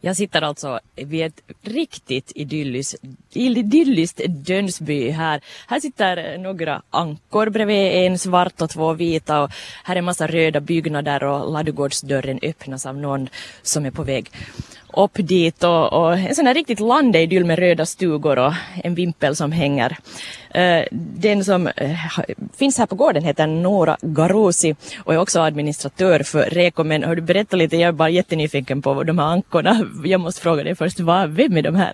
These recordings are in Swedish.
Jag sitter alltså vid ett riktigt idylliskt, idylliskt Dönsby här. Här sitter några ankor bredvid en svart och två vita och här är en massa röda byggnader och ladugårdsdörren öppnas av någon som är på väg upp dit och, och en sån här riktigt landeidyll med röda stugor och en vimpel som hänger. Eh, den som eh, finns här på gården heter Nora Garosi och är också administratör för Reko. Men har du berättat lite, jag är bara jättenyfiken på de här ankorna. Jag måste fråga dig först, vad, vem är de här?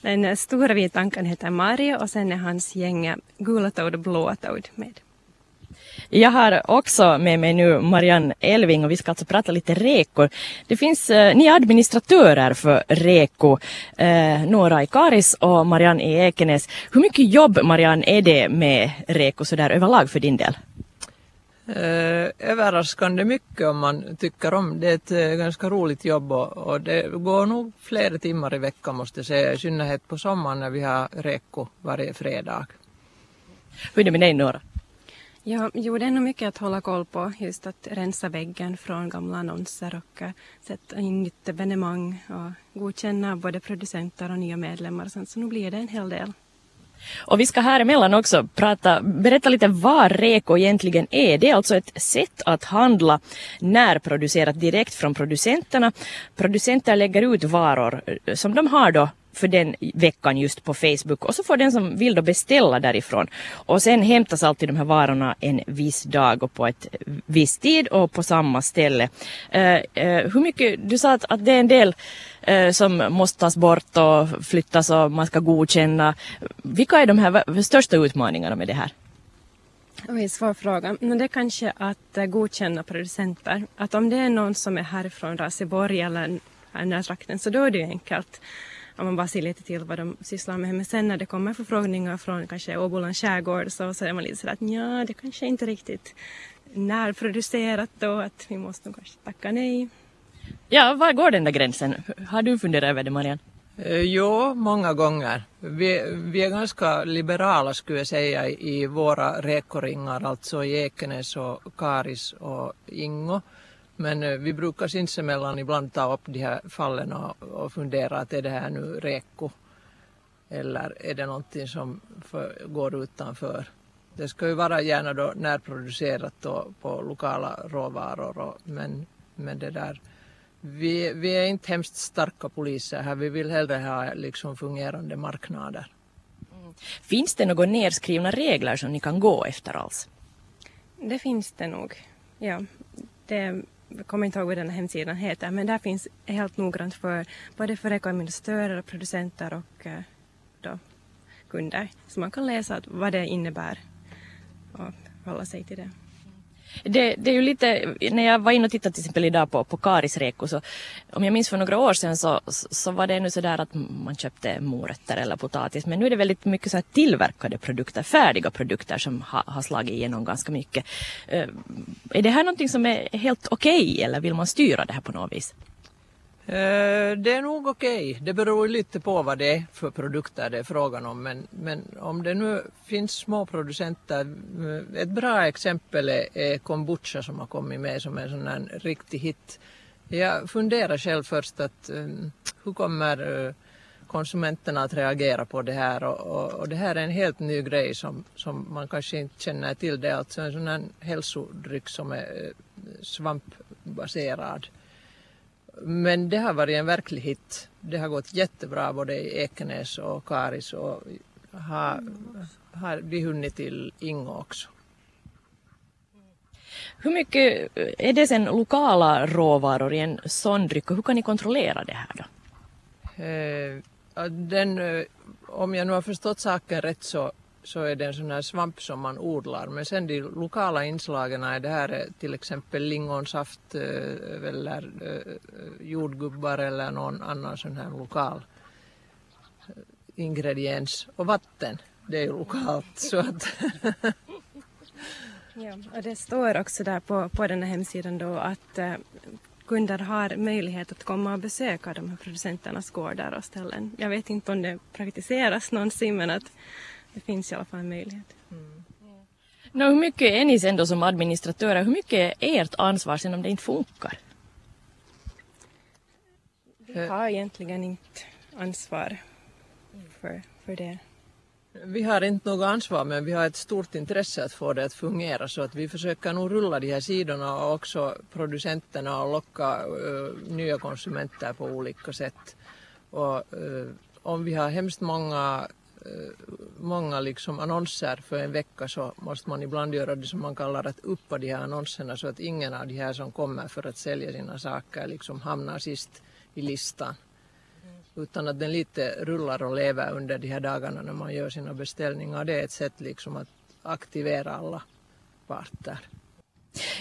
Den stora vita ankan heter Mario och sen är hans gäng Gula Toad och Blåa Toad med. Jag har också med mig nu Marianne Elving och vi ska alltså prata lite Reko. Det finns, eh, ni är administratörer för Reko, eh, några i Karis och Marianne i Ekenäs. Hur mycket jobb Marianne är det med Reko sådär överlag för din del? Eh, överraskande mycket om man tycker om det. är ett eh, ganska roligt jobb och, och, det går nog flera timmar i veckan måste jag säga, i synnerhet på sommaren när vi har Reko varje fredag. Hur är det med dig Nora? Ja, jo, det är nog mycket att hålla koll på. Just att rensa väggen från gamla annonser och uh, sätta in nytt evenemang och godkänna både producenter och nya medlemmar. Så, så nu blir det en hel del. Och vi ska här emellan också prata, berätta lite vad REKO egentligen är. Det är alltså ett sätt att handla närproducerat direkt från producenterna. Producenter lägger ut varor eh, som de har då för den veckan just på Facebook och så får den som vill då beställa därifrån. Och sen hämtas alltid de här varorna en viss dag och på ett viss tid och på samma ställe. Uh, uh, hur mycket, du sa att, att det är en del uh, som måste tas bort och flyttas och man ska godkänna. Vilka är de här största utmaningarna med det här? Oj, svår fråga. Men det är kanske att godkänna producenter. Att om det är någon som är härifrån Raseborg eller den här trakten så då är det ju enkelt om man bara ser lite till vad de sysslar med. Men sen när det kommer förfrågningar från kanske Åbolands skärgård så, så är man lite sådär att ja, det kanske inte riktigt närproducerat då, att vi måste nog kanske tacka nej. Ja, var går den där gränsen? Har du funderat över det, Marianne? Eh, jo, många gånger. Vi, vi, är ganska liberala skulle jag säga i våra rekoringar, alltså i Ekenäs och Karis och Ingo. Men eh, vi brukar sinsemellan ibland ta upp de här fallen och, och fundera att är det här nu reko eller är det någonting som för, går utanför. Det ska ju vara gärna då närproducerat då på lokala råvaror och, men, men det där vi, vi är inte hemskt starka poliser här. Vi vill hellre ha liksom fungerande marknader. Mm. Finns det några nedskrivna regler som ni kan gå efter alls? Det finns det nog. Ja, det jag kommer inte ihåg vad den här hemsidan heter, men där finns helt noggrant för både för administratörer, producenter och eh, då, kunder. Så man kan läsa vad det innebär och hålla sig till det. Det, det, är ju lite, när jag var inne och tittade till exempel idag på, på Karis Reko så om jag minns för några år sedan så, så var det ännu sådär att man köpte morötter eller potatis men nu är det väldigt mycket så här tillverkade produkter, färdiga produkter som ha, har slagit igenom ganska mycket. Uh, är det här någonting som är helt okej okay, eller vill man styra det här på något vis? Eh, det är nog okej. Okay. Det beror lite på vad det är för produkter det är frågan om. Men, men om det nu finns små producenter. Eh, ett bra exempel är, kombucha som har kommit med som en sån här riktig hit. Jag funderar själv först att ehm, hur kommer eh, konsumenterna att reagera på det här och, och, och, det här är en helt ny grej som, som man kanske inte känner till. Det är alltså en sån här hälsodryck som är svampbaserad. Men det har varit en verklig hit. Det har gått jättebra både i Ekenäs och Karis och har, har vi hunnit till Ingo också. Hur mycket är det sen lokala råvaror i en sån dryck och hur kan ni kontrollera det här då? Eh, den, eh, om jag nu har förstått saken rätt så så är det en sån här svamp som man odlar. Men sen de lokala inslagen är det här eh, till exempel lingonsaft eller eh, eh, jordgubbar eller någon annan sån här lokal ingrediens. Och vatten, det är ju lokalt. Så att ja, och det står också där på, på den här hemsidan då att kunder har möjlighet att komma och besöka de här producenternas gårdar och ställen. Jag vet inte om det praktiseras någonsin men att det finns i alla fall en möjlighet. Mm. No, hur mycket är ni sen då som administratörer? Hur mycket är ert ansvar sen om det inte funkar? Vi har egentligen inte ansvar för, för det. Vi har inte något ansvar men vi har ett stort intresse att få det att fungera så att vi försöker nog rulla de här sidorna och också producenterna och locka uh, nya konsumenter på olika sätt. Och, uh, om vi har hemskt många, Eh, många liksom annonser för en vecka så måste man ibland göra det som man kallar att uppa de här annonserna så att ingen av de här som kommer för att sälja sina saker liksom hamnar sist i listan utan att den lite rullar och lever under de här dagarna när man gör sina beställningar. Det är ett sätt liksom att aktivera alla parter.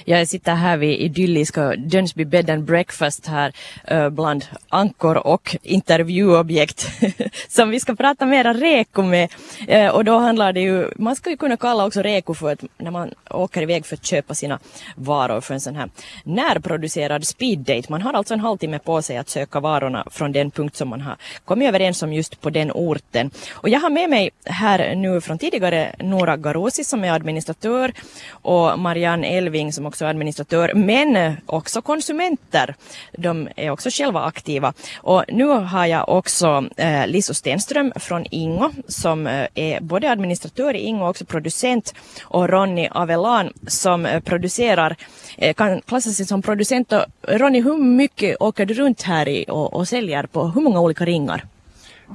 Jag sitter här vid idylliska Dönsby Bed and Breakfast här eh, bland ankor och intervjuobjekt som vi ska prata mera reko med. Eh, och då handlar det ju, man ska ju kunna kalla också reko för att när man åker iväg för att köpa sina varor för en sån här närproducerad speeddate. Man har alltså en halvtimme på sig att söka varorna från den punkt som man har kommit överens om just på den orten. Och jag har med mig här nu från tidigare Nora Garosi som är administratör och Marianne Elving Norling som också är administratör, men eh, också konsumenter. De är också själva aktiva. Och nu har jag också eh, Liso Stenström från Ingo som eh, är både administratör i Ingo och också producent och Ronny Avelan som eh, producerar, eh, kan klassa sig som producent. Och Ronny, hur mycket åker du runt här i och, och säljer på hur många olika ringar?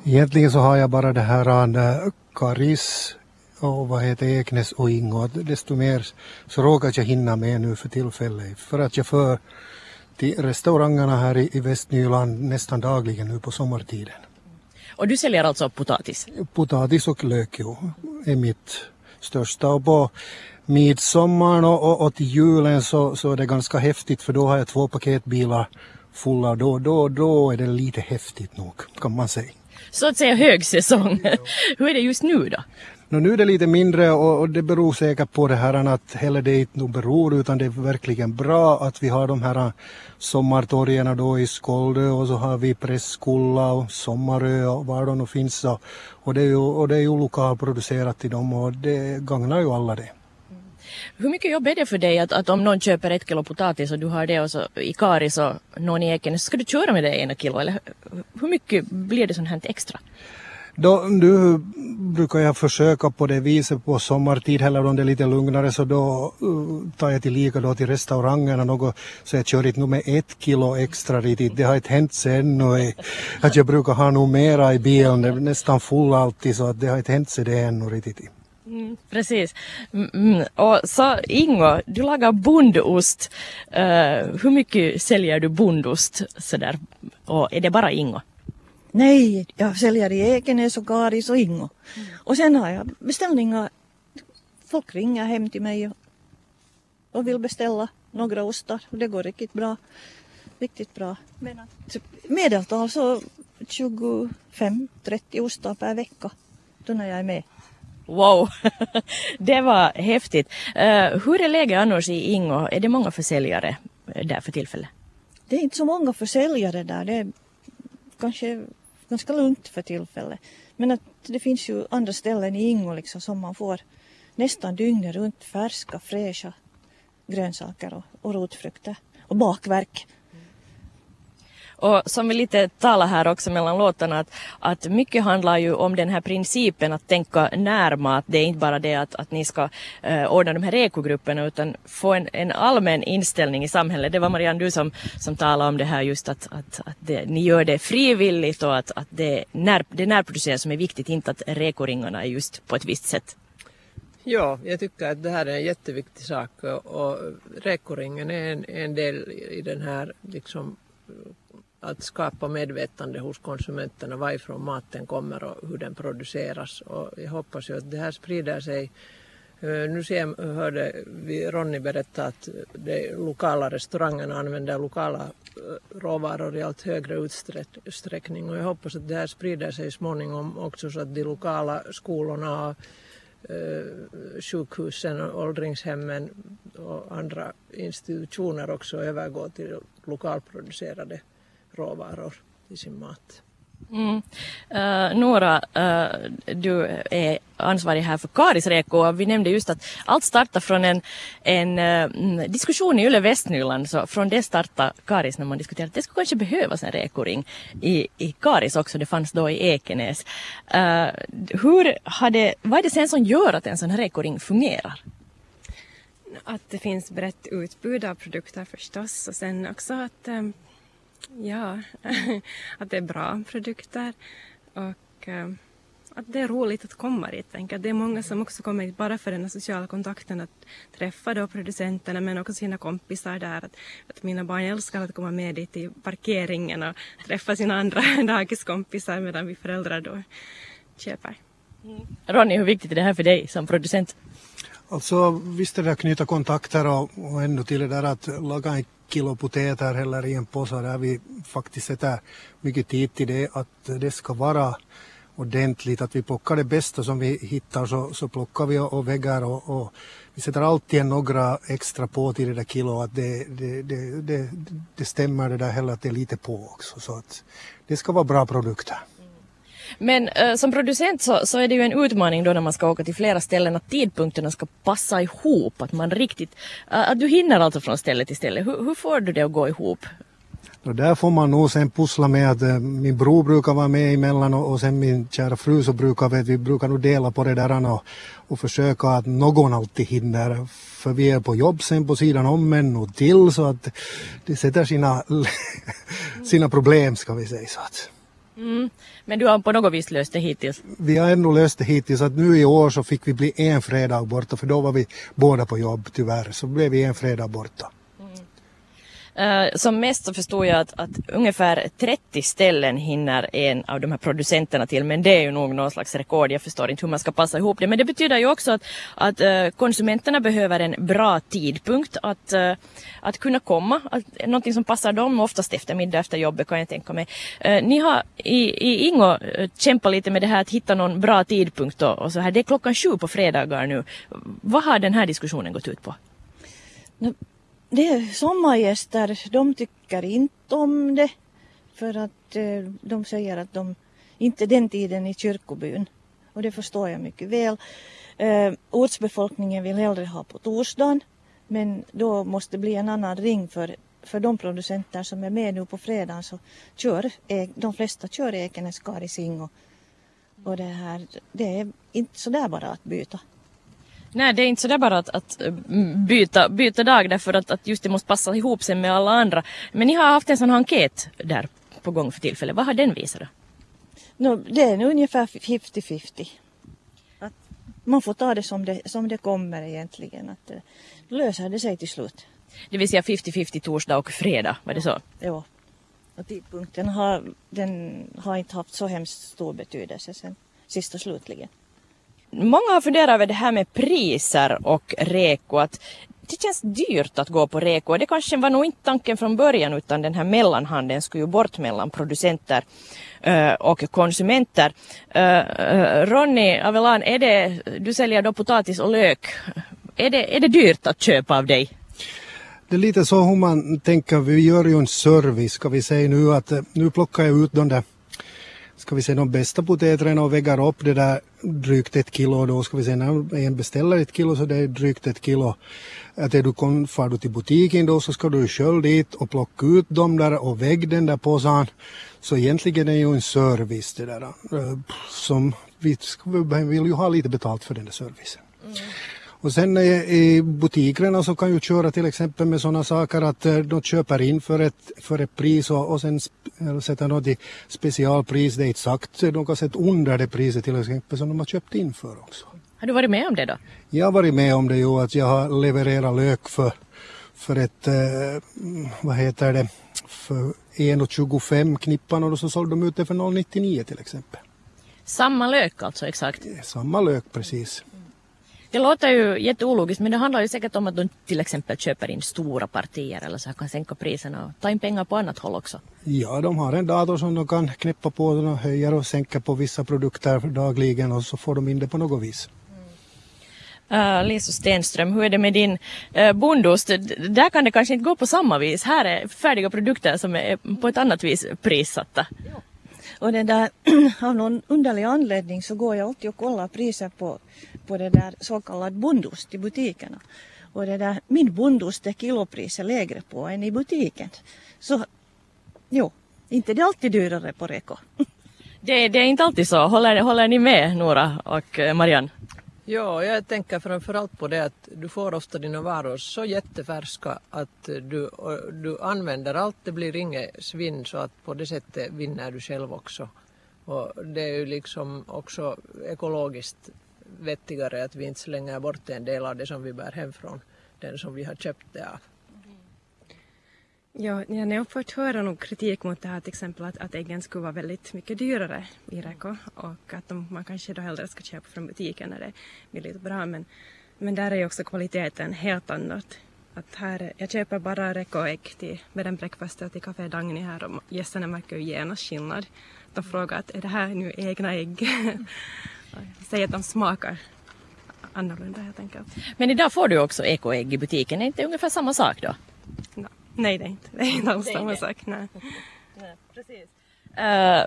Egentligen så har jag bara det här eh, Karis och vad heter Eknäs och Ingo. Desto mer så råkar jag hinna med nu för tillfället. För att jag för till restaurangerna här i, i Västnyland nästan dagligen nu på sommartiden. Och du säljer alltså potatis? Potatis och lök jo, är mitt största. Och på midsommar och, och, och till julen så, så är det ganska häftigt för då har jag två paketbilar fulla. Då, då, då är det lite häftigt nog kan man säga. Så att säga högsäsong. Hur är det just nu då? No, nu är det lite mindre och, och, det beror säkert på det här att heller det inte nog beror utan det är verkligen bra att vi har de här äh, sommartorgen då i Skåldö och så har vi Presskulla och Sommarö och var de nu finns. Och, och, det är ju, och det är ju lokalproducerat i dem och det gagnar ju alla det. Hur mycket jobb är det för dig att, att om någon köper ett kilo potatis och du har det och så i Karis och någon i Ekenäs, ska du köra med det ena kilo eller hur mycket blir det sånt här extra? Då, nu brukar jag försöka på det viset på sommartid, eller om det är lite lugnare så då uh, tar jag tillika då till restaurangerna något så jag kör inte med ett kilo extra riktigt. Det har inte hänt sig ännu att jag brukar ha nog mera i bilen, det är nästan full alltid så att det har inte hänt sig det ännu riktigt. Mm, precis. Mm, mm. och så Ingo, du lagar bondost. Uh, hur mycket säljer du bondost sådär? Och är det bara Ingo? Nej, jag säljer i Ekenäs och Karis och Ingo. Mm. Och sen har jag beställningar. Folk ringer hem till mig och, och vill beställa några ostar och det går riktigt bra. Riktigt bra. Men att, medeltal så 25-30 ostar per vecka då när jag är med. Wow, det var häftigt. Uh, hur är läget annars i Ingo? Är det många försäljare där för tillfället? Det är inte så många försäljare där. Det är kanske ganska lugnt för tillfället. Men att det finns ju andra ställen i Ingo liksom som man får nästan dygnet runt färska, fräscha grönsaker och, och rotfrukter och bakverk. Och som vi lite talar här också mellan låtarna att, att mycket handlar ju om den här principen att tänka närmat. Det är inte bara det att, att ni ska eh, ordna de här ekogrupperna utan få en, en allmän inställning i samhället. Det var Marianne du som, som talade om det här just att, att, att det, ni gör det frivilligt och att, att det, när, det närproducerat som är viktigt, inte att rekoringarna är just på ett visst sätt. Ja, jag tycker att det här är en jätteviktig sak och rekoringen är en, en del i den här liksom att skapa medvetande hos konsumenterna varifrån maten kommer och hur den produceras. Och jag hoppas ju att det här sprider sig. Eh, nu ser, hörde vi Ronny berätta att de lokala restaurangerna använder lokala eh, råvaror i allt högre utsträckning och jag hoppas att det här sprider sig småningom också så att de lokala skolorna eh, sjukhusen och åldringshemmen och andra institutioner också övergår till lokalproducerade råvaror i sin mat. Mm. Uh, Nora, uh, du är ansvarig här för Karis Reko och vi nämnde just att allt startar från en, en uh, diskussion i Yle Västnyland. Så från det startade Karis när man diskuterade att det skulle kanske behövas en rekoring i, i Karis också. Det fanns då i Ekenäs. hur hade, vad är det sen som gör att en sån här rekoring fungerar? Att det finns brett utbud av produkter förstås och sen också att Ja, att det är bra produkter och uh, att det är roligt att komma dit. Tänker. Det är många som också kommer hit bara för den här sociala kontakten, att träffa då producenterna men också sina kompisar där. Att, att mina barn älskar att komma med dit i parkeringen och träffa sina andra dagiskompisar medan vi föräldrar då köper. Mm. Ronny, hur viktigt är det här för dig som producent? Alltså visst är det att knyta kontakter och, och ännu till det där att laga en kilo heller i en påse där vi faktiskt sätter mycket tid till det att det ska vara ordentligt, att vi plockar det bästa som vi hittar så, så plockar vi och, och väggar och, och, vi sätter alltid några extra på till det där kilo att det, det, det, det, det stämmer det där heller att det är lite på också så att det ska vara bra produkter. Men äh, som producent så, så är det ju en utmaning då när man ska åka till flera ställen att tidpunkterna ska passa ihop. Att man riktigt, äh, att du hinner alltså från ställe till ställe. Hur, hur får du det att gå ihop? Och där får man nog sen pussla med att äh, min bror brukar vara med emellan och, och sen min kära fru så brukar vi, vi brukar nog dela på det där och, och försöka att någon alltid hinner. För vi är på jobb sen på sidan om ännu till så att det sätter sina, sina problem ska vi säga så att. Mm. Men du har på något vis löst det hittills? Vi har ändå löst det hittills. Att nu i år så fick vi bli en fredag borta för då var vi båda på jobb tyvärr. Så blev vi en fredag borta. Uh, som mest så förstår jag att, att, ungefär 30 ställen hinner en av de här producenterna till men det är ju nog någon slags rekord. Jag förstår inte hur man ska passa ihop det. Men det betyder ju också att, att uh, konsumenterna behöver en bra tidpunkt att, uh, att kunna komma. Att, någonting som passar dem oftast eftermiddag efter jobbet kan jag tänka mig. ni har i, i Ingo kämpat lite med det här att hitta någon bra tidpunkt och, och så här. Det är klockan sju på fredagar nu. Vad har den här diskussionen gått ut på? Det är sommargäster, de tycker inte om det för att eh, de säger att de inte den tiden i kyrkobyn. Och det förstår jag mycket väl. Eh, ortsbefolkningen vill hellre ha på torsdagen men då måste det bli en annan ring för, för de producenter som är med nu på fredagen så kör de flesta kör Ekenäs, Karising och, och det här, det är inte sådär bara att byta. Nej, det är inte sådär bara att, att mm, byta, byta dag därför att, att just det måste passa ihop sig med alla andra. Men ni har haft en sån enkät där på gång för tillfället. Vad har den visat då? No, det är ungefär 50-50. Man får ta det som, det som det kommer egentligen. Att, eh, då löser det sig till slut. Det vill säga 50-50 torsdag och fredag, var det så? Ja. Och tidpunkten har, den har inte haft så hemskt stor betydelse sen sist och slutligen. Många har funderat över det här med priser och reko. Att det känns dyrt att gå på reko. Det kanske var nog inte tanken från början utan den här mellanhanden skulle ju bort mellan producenter eh, och konsumenter. Eh, eh, Ronny Avelan, är det, du säljer då potatis och lök. Är det, är det dyrt att köpa av dig? Det är lite så hur man tänker, vi gör ju en service ska vi säga nu att nu plockar jag ut de där ska vi säga de bästa potäterna och väger upp det där drygt ett kilo då ska vi säga när en beställer ett kilo så det är drygt ett kilo. Att är du kom, far du till butiken då så ska du själv dit och plocka ut dem där och väg den där påsen. Så egentligen är det ju en service det där eh, som vi, vi vill ju ha lite betalt för den där servicen. Mm. Och sen i butikerna så kan ju köra till exempel med sådana saker att eh, de köper in för ett, för ett pris och, och sen sätter något i specialpris, det är sagt, de kan sätta under det priset till exempel som de har köpt in för också. Har du varit med om det då? Jag har varit med om det ju, att jag har levererat lök för, för ett, eh, vad heter det, för 1,25 knippan och så sålde de ut det för 0,99 till exempel. Samma lök alltså exakt? Samma lök precis. Det låter ju jätteologiskt men det handlar ju säkert om att de till exempel köper in stora partier eller så kan sänka priserna och ta in pengar på annat håll också. Ja, de har en dator som de kan knäppa på och höjer och sänka på vissa produkter dagligen och så får de in det på något vis. Uh, Lisa Stenström, hur är det med din uh, bondost? Där kan det kanske inte gå på samma vis. Här är färdiga produkter som är på ett annat vis prissatta. Ja. Och det där, av någon underlig anledning så går jag alltid och kollar priser på, på det där så kallad bondost i butikerna. Och det där, min bondost är kilopriset lägre på än i butiken. Så jo, inte det är alltid dyrare på Reko. Det, det är inte alltid så. Håller, håller ni med Nora och eh, Marianne? Ja, jag tänker framförallt på det att du får ofta dina varor så jättefärska att du, du använder allt, det blir inget svinn så att på det sättet vinner du själv också. Och det är ju liksom också ekologiskt vettigare att vi inte slänger bort en del av det som vi bär hem från den som vi har köpt det av. Ja, jag har fått höra nog kritik mot det här till exempel att, att äggen skulle vara väldigt mycket dyrare i Reko och att de, man kanske då hellre ska köpa från butiken när det är billigt bra men, men där är ju också kvaliteten helt annat. Att här, jag köper bara Reko-ägg till med den breakfasten till Café Dagny här och gästerna märker ju genast skillnad. De frågar att är det här nu egna ägg? Säger att de smakar annorlunda helt enkelt. Men idag får du också ekoägg i butiken, är det inte ungefär samma sak då? No. Nej, det är inte, det är inte alls samma sak. Nej. Nej, precis. Uh,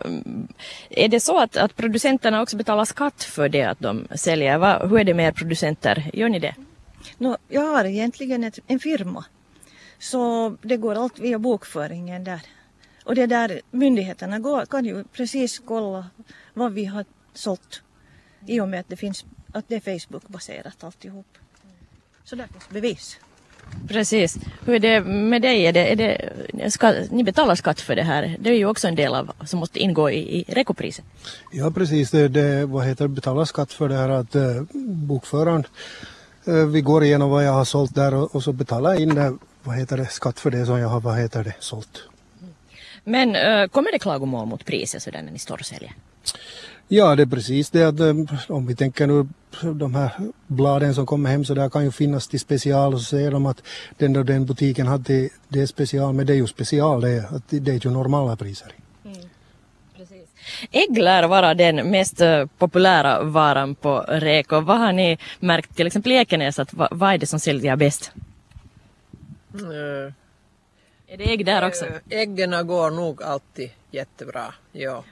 är det så att, att producenterna också betalar skatt för det att de säljer? Va, hur är det med er producenter? Gör ni det? No, jag har egentligen ett, en firma. Så det går allt via bokföringen där. Och det där myndigheterna går, kan ju precis kolla vad vi har sålt. I och med att det, finns, att det är Facebook-baserat alltihop. Så där finns bevis. Precis. Hur är det med dig? Är det, är det, ska, ni betalar skatt för det här. Det är ju också en del av som måste ingå i, i rekopriset. Ja precis, det, det vad heter betalar skatt för det här att eh, bokföraren eh, vi går igenom vad jag har sålt där och, och så betalar jag in det, vad heter det, skatt för det som jag har vad heter det, sålt. Men äh, kommer det klagomål mot priset sådär när ni står och säljer? Ja, det är precis det att eh, om vi tänker nu de här bladen som kommer hem så där kan ju finnas till special och så säger de att den då den butiken hade det special men det är ju special det, att det är ju normala priser. Mm. Ägg lär vara den mest eh, populära varan på Reko. Vad har ni märkt till exempel i Ekenäs att vad, vad är det som säljer bäst? Mm. Är det ägg där också? Äggen går nog alltid jättebra, ja.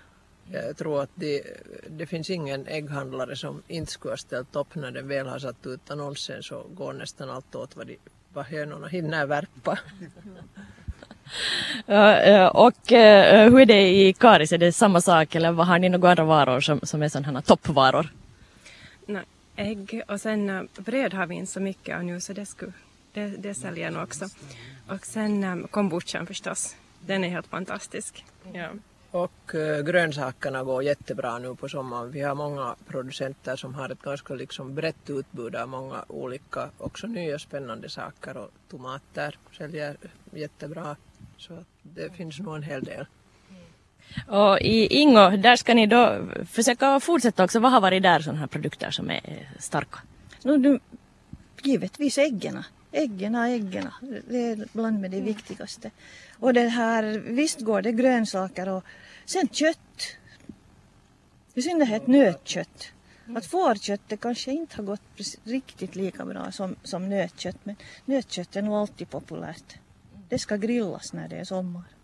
Jag tror att det, det finns ingen ägghandlare som inte skulle ha ställt upp när den väl har satt ut annonsen så går nästan allt åt vad, de, vad hönorna hinner värpa. och eh, hur är det i Karis, är det samma sak eller har ni några andra varor som, som är sådana toppvaror? Nej, ägg och sen eh, bröd har vi inte så mycket av nu så det, skulle, det, det säljer nog också. Och sen kombuchan förstås, den är helt fantastisk. Ja. Och äh, grönsakerna går jättebra nu på sommaren. Vi har många producenter som har ett ganska liksom brett utbud av många olika, också nya spännande saker och tomater säljer jättebra. Så det finns nog en hel del. Och i Ingo, där ska ni då försöka fortsätta också. Vad har varit där sådana här produkter som är starka? No, du, givetvis äggen. Äggen, äggen. Det är bland med det viktigaste. Och det här, visst går det grönsaker och sen kött. I synnerhet nötkött. Att fårköttet kanske inte har gått riktigt lika bra som, som nötkött men nötkött är nog alltid populärt. Det ska grillas när det är sommar.